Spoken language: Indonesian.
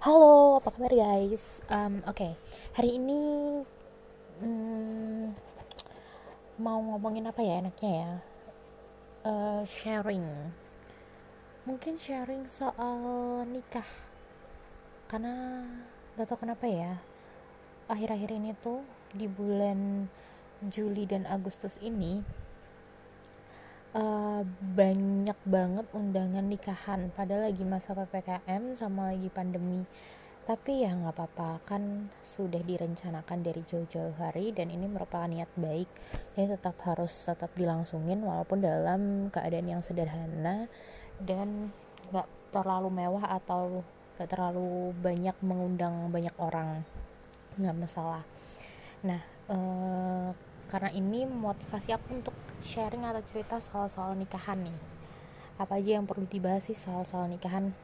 Halo, apa kabar guys? Um, Oke, okay. hari ini um, mau ngomongin apa ya enaknya ya? Uh, sharing, mungkin sharing soal nikah, karena gak tau kenapa ya, akhir-akhir ini tuh di bulan Juli dan Agustus ini uh, banyak banget undangan nikahan. Padahal lagi masa ppkm sama lagi pandemi. Tapi ya nggak apa-apa kan sudah direncanakan dari jauh-jauh hari dan ini merupakan niat baik. Jadi tetap harus tetap dilangsungin walaupun dalam keadaan yang sederhana dan nggak terlalu mewah atau nggak terlalu banyak mengundang banyak orang. Nggak masalah. Nah eh, karena ini motivasi aku untuk sharing atau cerita soal-soal nikahan nih. Apa aja yang perlu dibahas sih soal-soal nikahan